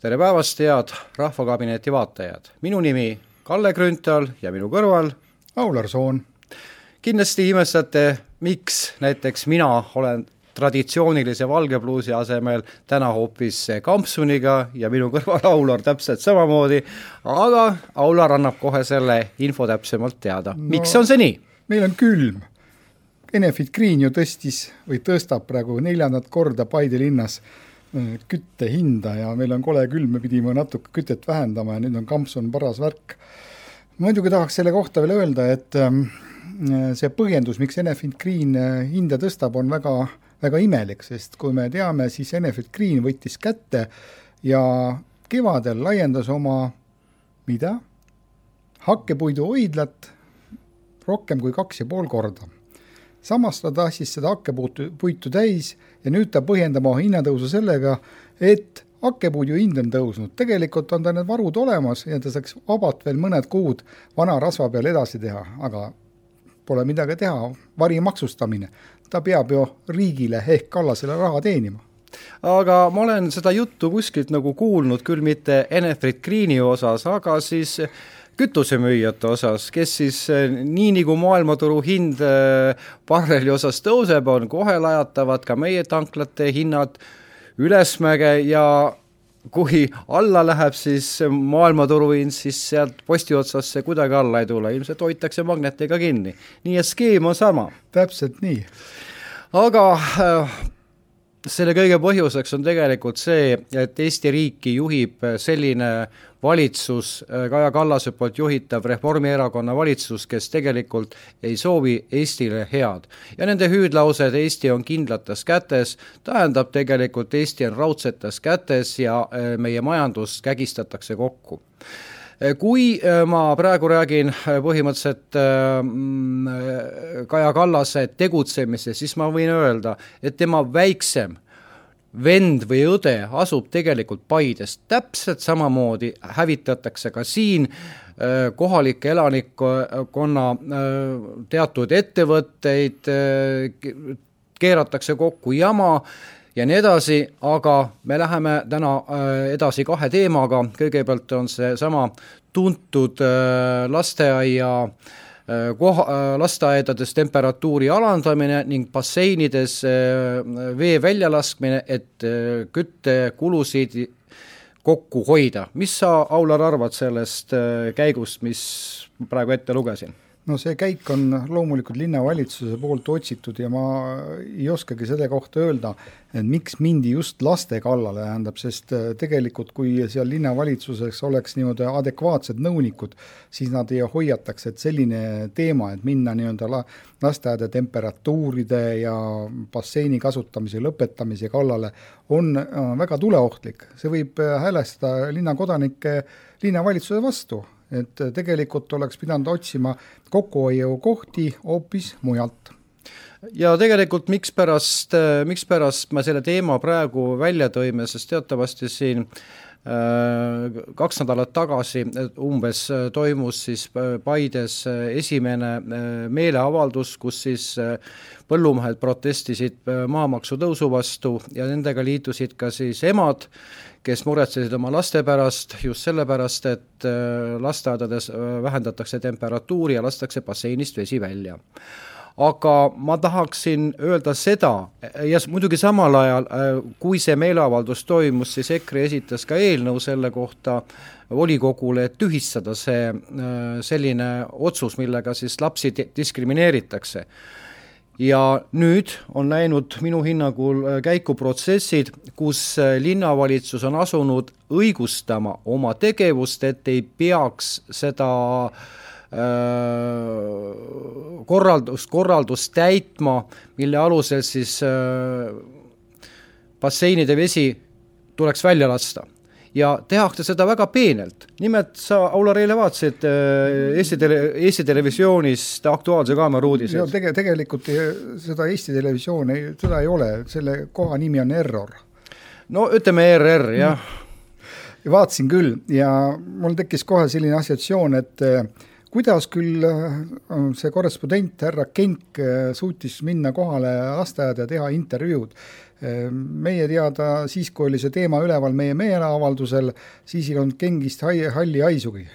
tere päevast, head Rahvakabineti vaatajad! minu nimi Kalle Grünthal ja minu kõrval Aular Soon. kindlasti imestate, miks näiteks mina olen traditsioonilise valge pluusi asemel täna hoopis kampsuniga ja minu kõrval Aular täpselt samamoodi, aga Aular annab kohe selle info täpsemalt teada no,. miks on see nii? meil on külm. Enefit Green ju tõstis või tõstab praegu neljandat korda Paide linnas kütte hinda ja meil on kole külm, me pidime natuke kütet vähendama ja nüüd on kampsun paras värk. muidugi tahaks selle kohta veel öelda, et ähm, see põhjendus, miks Enefit Green äh, hinda tõstab, on väga, väga imelik, sest kui me teame, siis Enefit Green võttis kätte ja kevadel laiendas oma, mida, hakkepuiduhoidlat rohkem kui kaks ja pool korda. Samas ta tahtis seda hakkepuitu, puitu täis ja nüüd ta põhjendab oma hinnatõusu sellega, et hakkepuidu hind on tõusnud, tegelikult on tal need varud olemas ja ta saaks vabalt veel mõned kuud vana rasva peal edasi teha, aga pole midagi teha, vari maksustamine. ta peab ju riigile ehk Kallasele raha teenima. Aga ma olen seda juttu kuskilt nagu kuulnud, küll mitte Enefit Greeni osas, aga siis kütusemüüjate osas, kes siis eh, nii nagu maailmaturu hind eh, barreli osas tõuseb, on kohe lajatavad ka meie tanklate hinnad ülesmäge ja kui alla läheb, siis maailmaturu hind, siis sealt posti otsast see kuidagi alla ei tule, ilmselt hoitakse magnetiga kinni. nii et skeem on sama. täpselt nii. aga äh, selle kõige põhjuseks on tegelikult see, et Eesti riiki juhib selline valitsus, Kaja Kallase poolt juhitav Reformierakonna valitsus, kes tegelikult ei soovi Eestile head. ja nende hüüdlaused Eesti on kindlates kätes, tähendab tegelikult Eesti on raudsetes kätes ja äh, meie majandus kägistatakse kokku kui äh, ma praegu räägin äh, põhimõtteliselt mm, Kaja Kallase tegutsemisest, siis ma võin öelda, et tema väiksem vend või õde asub tegelikult Paides, täpselt samamoodi hävitatakse ka siin äh, kohalike elanikkonna äh, teatud ettevõtteid, äh, keeratakse kokku jama ja nii edasi, aga me läheme täna edasi kahe teemaga, kõigepealt on seesama tuntud lasteaia äh, Äh, koha, äh, lasteaedades temperatuuri alandamine ning basseinides äh, vee väljalaskmine, et küttekulusid kokku hoida. mis sa, Aular, arvad sellest käigust, mis praegu ette lugesin? No see käik on loomulikult linnavalitsuse poolt otsitud ja ma ei oskagi selle kohta öelda, et miks mindi just laste kallale, tähendab, sest äh, tegelikult kui seal linnavalitsuses oleks niimoodi adekvaatsed nõunikud, siis nad ei hoiataks, et selline teema, et minna nii-öelda la-, lasteaeda temperatuuride ja basseini kasutamise lõpetamise kallale, on väga tuleohtlik. see võib äh, häälestada linnakodanikke linnavalitsuse vastu et tegelikult oleks pidanud otsima kokkuhoiukohti hoopis mujalt. Ja tegelikult mikspärast, mikspärast me selle teema praegu välja tõime, sest teatavasti siin äh, kaks nädalat tagasi umbes toimus siis Paides esimene äh, meeleavaldus, kus siis äh, põllumehed protestisid maamaksu tõusu vastu ja nendega liitusid ka siis emad, kes muretsesid oma laste pärast just sellepärast, et äh, lasteaedades äh, vähendatakse temperatuuri ja lastakse basseinist vesi välja aga ma tahaksin öelda seda ja muidugi samal ajal, äh, kui see meeleavaldus toimus, siis EKRE esitas ka eelnõu selle kohta volikogule, et tühistada see selline otsus, millega siis lapsi diskrimineeritakse. Ja nüüd on läinud minu hinnangul äh, käiku protsessid, kus äh, linnavalitsus on asunud õigustama oma tegevust, et ei peaks seda äh, korraldust, korraldust täitma, mille alusel siis basseinide vesi tuleks välja lasta ja tehakse seda väga peenelt. nimelt sa, Aular, eile vaatasid äh, Eesti tele, Eesti Televisioonist Aktuaalse Kaamera uudiseid. tege-, tegelikult seda Eesti Televisiooni, seda ei ole, selle koha nimi on Error. no ütleme ERR, jah mm.. vaatasin küll ja mul tekkis kohe selline assotsiatsioon, et äh, kuidas küll see korrespondent härra Kenk suutis minna kohale lasteaeda ja teha intervjuud? Meie teada siis, kui oli see teema üleval meie meeleavaldusel, siis ei olnud Kengist halli haisugi.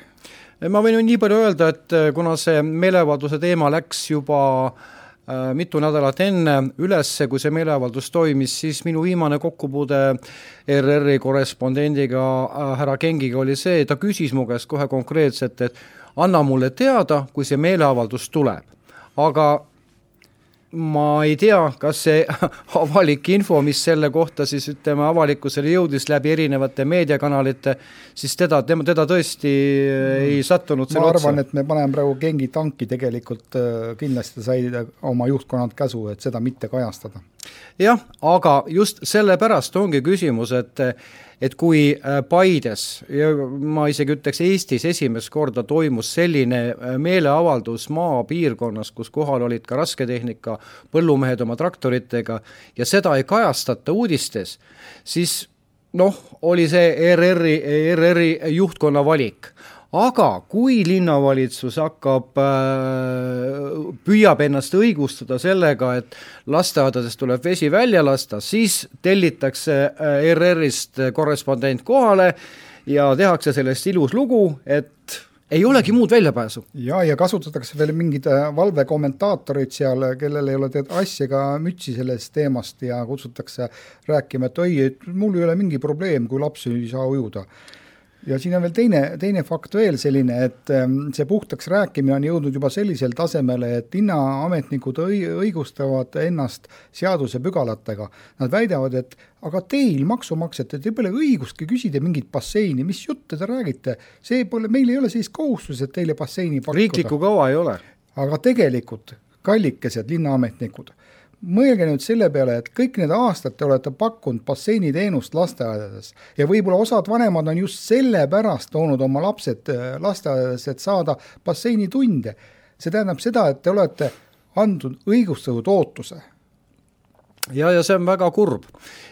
Ma võin ju nii palju öelda, et äh, kuna see meeleavalduse teema läks juba äh, mitu nädalat enne üles, kui see meeleavaldus toimis, siis minu viimane kokkupuude ERR-i korrespondendiga äh, härra Kengiga oli see, ta küsis mu käest kohe konkreetselt, et anna mulle teada, kui see meeleavaldus tuleb. aga ma ei tea, kas see avalik info, mis selle kohta siis ütleme, avalikkusele jõudis läbi erinevate meediakanalite, siis teda, tema, teda tõesti mm. ei sattunud ma arvan, et me paneme praegu Gengi tanki tegelikult äh, kindlasti sai oma juhtkonnalt käsu, et seda mitte kajastada. jah, aga just sellepärast ongi küsimus, et et kui äh, Paides ja ma isegi ütleks Eestis esimest korda toimus selline äh, meeleavaldus maapiirkonnas, kus kohal olid ka rasketehnika põllumehed oma traktoritega ja seda ei kajastata uudistes, siis noh, oli see ERR-i, ERR-i juhtkonna valik aga kui linnavalitsus hakkab, äh, püüab ennast õigustada sellega, et lasteaedadest tuleb vesi välja lasta, siis tellitakse äh, ERR-ist korrespondent kohale ja tehakse sellest ilus lugu, et ei olegi muud väljapääsu. ja, ja kasutatakse veel mingeid äh, valvekommentaatoreid seal, kellel ei ole tead asja ega mütsi sellest teemast ja kutsutakse rääkima, et oi, et mul ei ole mingi probleem, kui laps ei saa ujuda ja siin on veel teine, teine fakt veel selline, et ähm, see puhtaks rääkimine on jõudnud juba sellisele tasemele, et linnaametnikud õi-, õigustavad ennast seadusepügalatega. Nad väidavad, et aga teil, maksumaksjatel, teil pole õigustki küsida mingit basseini, mis jutte te räägite, see pole, meil ei ole sellist kohustust, et teile basseini pakkuda. riiklikku kava ei ole. aga tegelikult, kallikesed linnaametnikud mõelge nüüd selle peale, et kõik need aastad te olete pakkunud basseiniteenust lasteaedades ja võib-olla osad vanemad on just sellepärast toonud oma lapsed äh, lasteaedadesse, et saada basseinitunde. see tähendab seda, et te olete andnud õigustatud ootuse. ja, ja see on väga kurb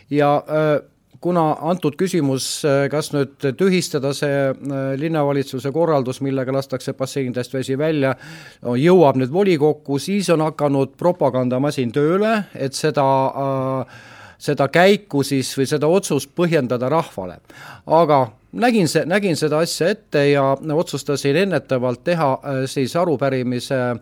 ja äh, kuna antud küsimus, äh, kas nüüd tühistada see äh, linnavalitsuse korraldus, millega lastakse basseinidest vesi välja, jõuab nüüd volikokku, siis on hakanud propagandamasin tööle, et seda äh, seda käiku siis või seda otsust põhjendada rahvale. aga nägin see, nägin seda asja ette ja otsustasin ennetavalt teha siis arupärimise äh,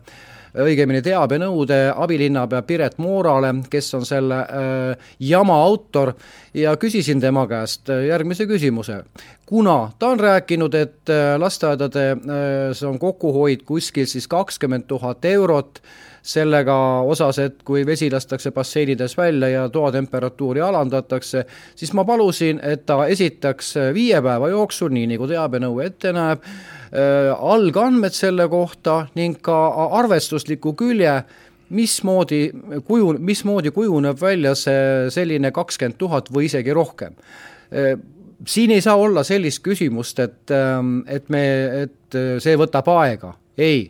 õigemini teabenõude abilinnapea Piret Moorale, kes on selle äh, jama autor, ja küsisin tema käest äh, järgmise küsimuse. kuna ta on rääkinud, et äh, lasteaedade äh, on kokkuhoid kuskil siis kakskümmend tuhat eurot, sellega osas, et kui vesi lastakse basseinides välja ja toatemperatuuri alandatakse, siis ma palusin, et ta esitaks viie päeva jooksul, nii nagu teabenõue ette näeb, Äh, algandmed selle kohta ning ka arvestusliku külje, mismoodi kuju, mismoodi kujuneb välja see selline kakskümmend tuhat või isegi rohkem. Äh, siin ei saa olla sellist küsimust, et, ähm, et me, et see võtab aega, ei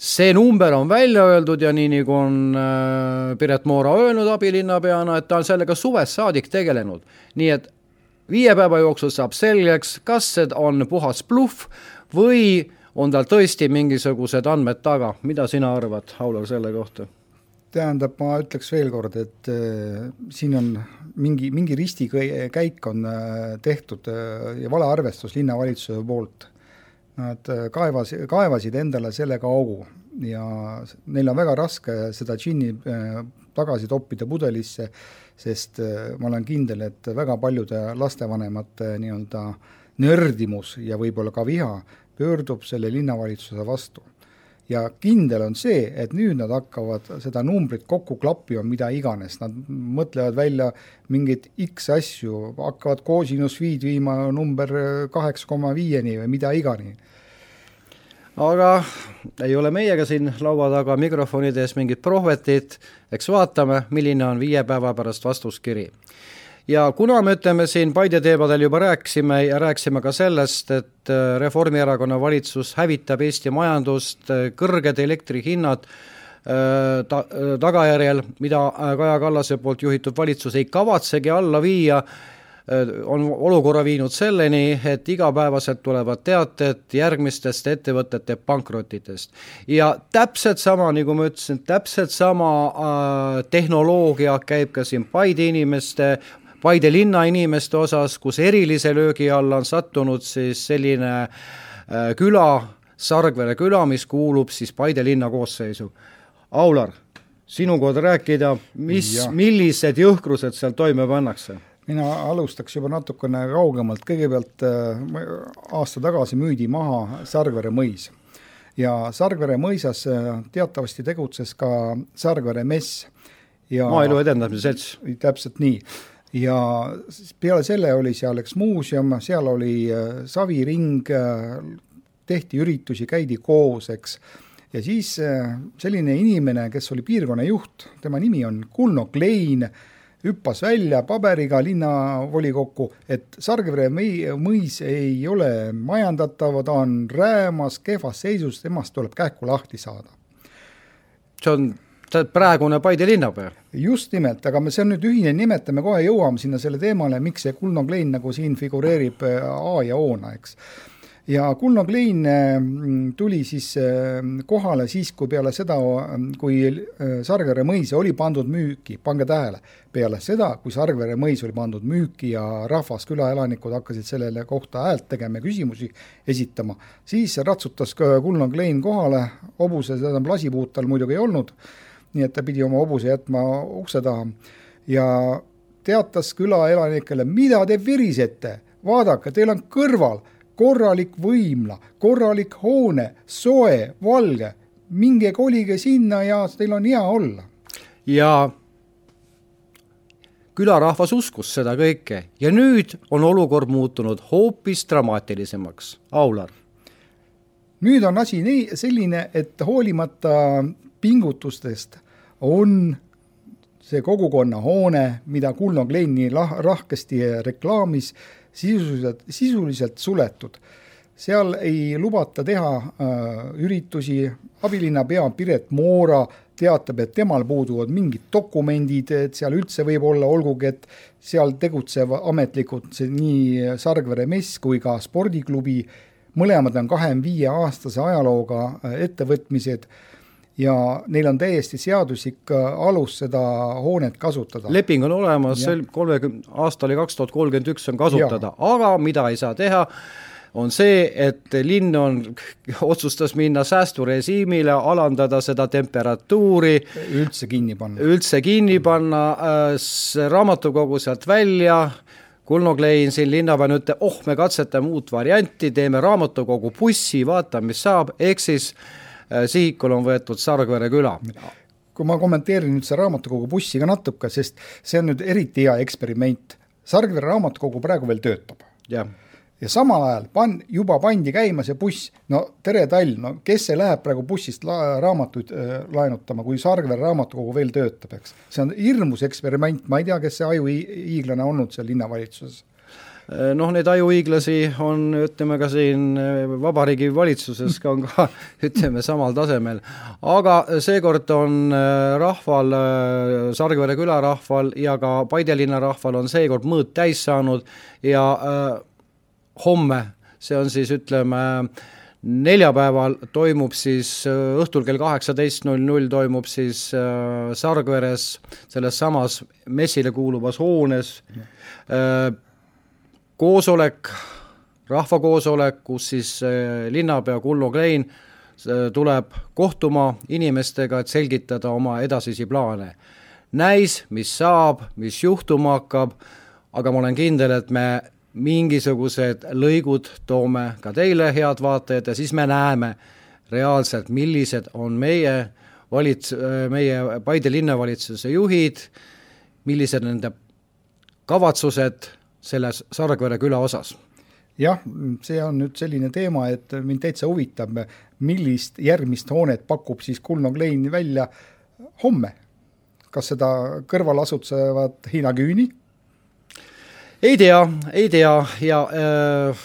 see number on välja öeldud ja nii nagu on äh, Piret Moora öelnud abilinnapeana, et ta on sellega suvest saadik tegelenud. nii et viie päeva jooksul saab selgeks, kas see on puhas bluff või on tal tõesti mingisugused andmed taga, mida sina arvad, Aulor, selle kohta? tähendab, ma ütleks veel kord, et äh, siin on mingi, mingi ristikäik on äh, tehtud äh, ja valearvestus linnavalitsuse poolt. Nad äh, kaevas, kaevasid endale sellega augu ja neil on väga raske seda džinni äh, tagasi toppida pudelisse, sest äh, ma olen kindel, et väga paljude lastevanemate nii-öelda nördimus ja võib-olla ka viha pöördub selle linnavalitsuse vastu. ja kindel on see, et nüüd nad hakkavad seda numbrit kokku klappima, mida iganes, nad mõtlevad välja mingeid X asju, hakkavad koosinus viid viima number kaheksa koma viieni või mida igani aga ei ole meiega siin laua taga mikrofonide ees mingit prohvetit, eks vaatame, milline on viie päeva pärast vastuskiri. ja kuna me ütleme siin Paide teemadel juba rääkisime ja rääkisime ka sellest, et äh, Reformierakonna valitsus hävitab Eesti majandust, äh, kõrged elektrihinnad äh, ta-, tagajärjel, mida Kaja Kallase poolt juhitud valitsus ei kavatsegi alla viia, on olukorra viinud selleni, et igapäevaselt tulevad teated järgmistest ettevõtete pankrotitest. ja täpselt sama, nagu ma ütlesin, täpselt sama äh, tehnoloogia käib ka siin Paide inimeste, Paide linna inimeste osas, kus erilise löögi alla on sattunud siis selline äh, küla, Sargvere küla, mis kuulub siis Paide linna koosseisu. Aular, sinu kord rääkida, mis, millised jõhkrused seal toime pannakse mina alustaks juba natukene kaugemalt, kõigepealt äh, aasta tagasi müüdi maha Sargvere mõis ja Sargvere mõisas äh, teatavasti tegutses ka Sargvere mess ja maaelu Edendamise Selts. täpselt nii. ja peale selle oli seal üks muuseum, seal oli äh, saviring, tehti üritusi, käidi koos, eks, ja siis selline inimene, kes oli piirkonna juht, tema nimi on Kulno Klein, hüppas välja paberiga linnavolikokku, et Sargvere mõis ei ole majandatav, ta on räämas, kehvas seisus, temast tuleb kähku lahti saada. see on praegune Paide linnapea. just nimelt, aga me, see on nüüd ühine nimetaja, me kohe jõuame sinna selle teemale, miks see Kulno Klein nagu siin figureerib A ja O-na, eks ja Kulno Klein mm, tuli siis mm, kohale siis, kui peale seda, mm, kui äh, Sargvere mõis oli pandud müüki, pange tähele, peale seda, kui Sargvere mõis oli pandud müüki ja rahvas, külaelanikud hakkasid sellele kohta häält tegema ja küsimusi esitama, siis ratsutas Kulno Klein kohale, hobuse, tähendab lasipuud tal muidugi ei olnud, nii et ta pidi oma hobuse jätma ukse taha ja teatas külaelanikele, mida te virisete, vaadake, teil on kõrval korralik võimla, korralik hoone, soe, valge, minge kolige sinna ja teil on hea olla. ja külarahvas uskus seda kõike ja nüüd on olukord muutunud hoopis dramaatilisemaks. Aular. nüüd on asi nii, selline, et hoolimata pingutustest on see kogukonnahoone, mida Kulno Kleini lah-, lahkesti reklaamis, sisuliselt, sisuliselt suletud. seal ei lubata teha äh, üritusi, abilinnapea Piret Moora teatab, et temal puuduvad mingid dokumendid, et seal üldse võib olla, olgugi et seal tegutsev ametlikult see nii Sargvere mess kui ka spordiklubi, mõlemad on kahekümne-viie aastase ajalooga äh, ettevõtmised ja neil on täiesti seaduslik äh, alus seda hoonet kasutada. leping on olemas, kolmekümne, aasta oli kaks tuhat kolmkümmend üks on kasutada, aga mida ei saa teha, on see, et linn on, otsustas minna säästurežiimile, alandada seda temperatuuri. üldse kinni panna. üldse kinni panna äh,, raamatukogu sealt välja Kulno Klein siin linnapeana ütleb, oh, me katsetame uut varianti, teeme raamatukogu bussi, vaatame, mis saab, ehk siis Äh, sihikule on võetud Sargvere küla kui ma kommenteerin nüüd seda raamatukogu bussi ka natuke, sest see on nüüd eriti hea eksperiment. Sargvere raamatukogu praegu veel töötab. ja samal ajal pan-, juba pandi käima see buss, no tere talv, no kes see läheb praegu bussist la-, raamatuid äh, laenutama, kui Sargvere raamatukogu veel töötab, eks. see on hirmus eksperiment, ma ei tea, kes see ajuhiiglane olnud seal linnavalitsuses Äh, noh, neid ajuhiiglasi on, ütleme ka siin äh, Vabariigi Valitsuses ka on ka ütleme samal tasemel. aga seekord on äh, rahval, Sargvere külarahval ja ka Paide linna rahval on seekord mõõt täis saanud ja äh, homme, see on siis ütleme, neljapäeval toimub siis õhtul kell kaheksateist null null toimub siis äh, Sargveres selles samas messile kuuluvas hoones äh, koosolek, rahvakoosolek, kus siis äh, linnapea Kullo Klein äh, tuleb kohtuma inimestega, et selgitada oma edasisi plaane. näis, mis saab, mis juhtuma hakkab, aga ma olen kindel, et me mingisugused lõigud toome ka teile, head vaatajad, ja siis me näeme reaalselt, millised on meie valits-, meie Paide linnavalitsuse juhid, millised nende kavatsused selles Sargvere küla osas? jah, see on nüüd selline teema, et mind täitsa huvitab, millist järgmist hoonet pakub siis Kulno Klein välja homme. kas seda kõrval asutsevat Hiina küüni? ei tea, ei tea ja äh,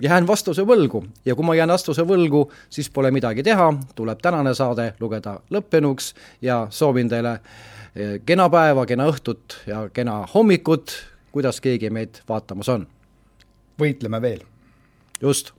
jään vastuse võlgu ja kui ma jään vastuse võlgu, siis pole midagi teha, tuleb tänane saade lugeda lõppenuks ja soovin teile äh, kena päeva, kena õhtut ja kena hommikut kuidas keegi meid vaatamas on. võitleme veel. just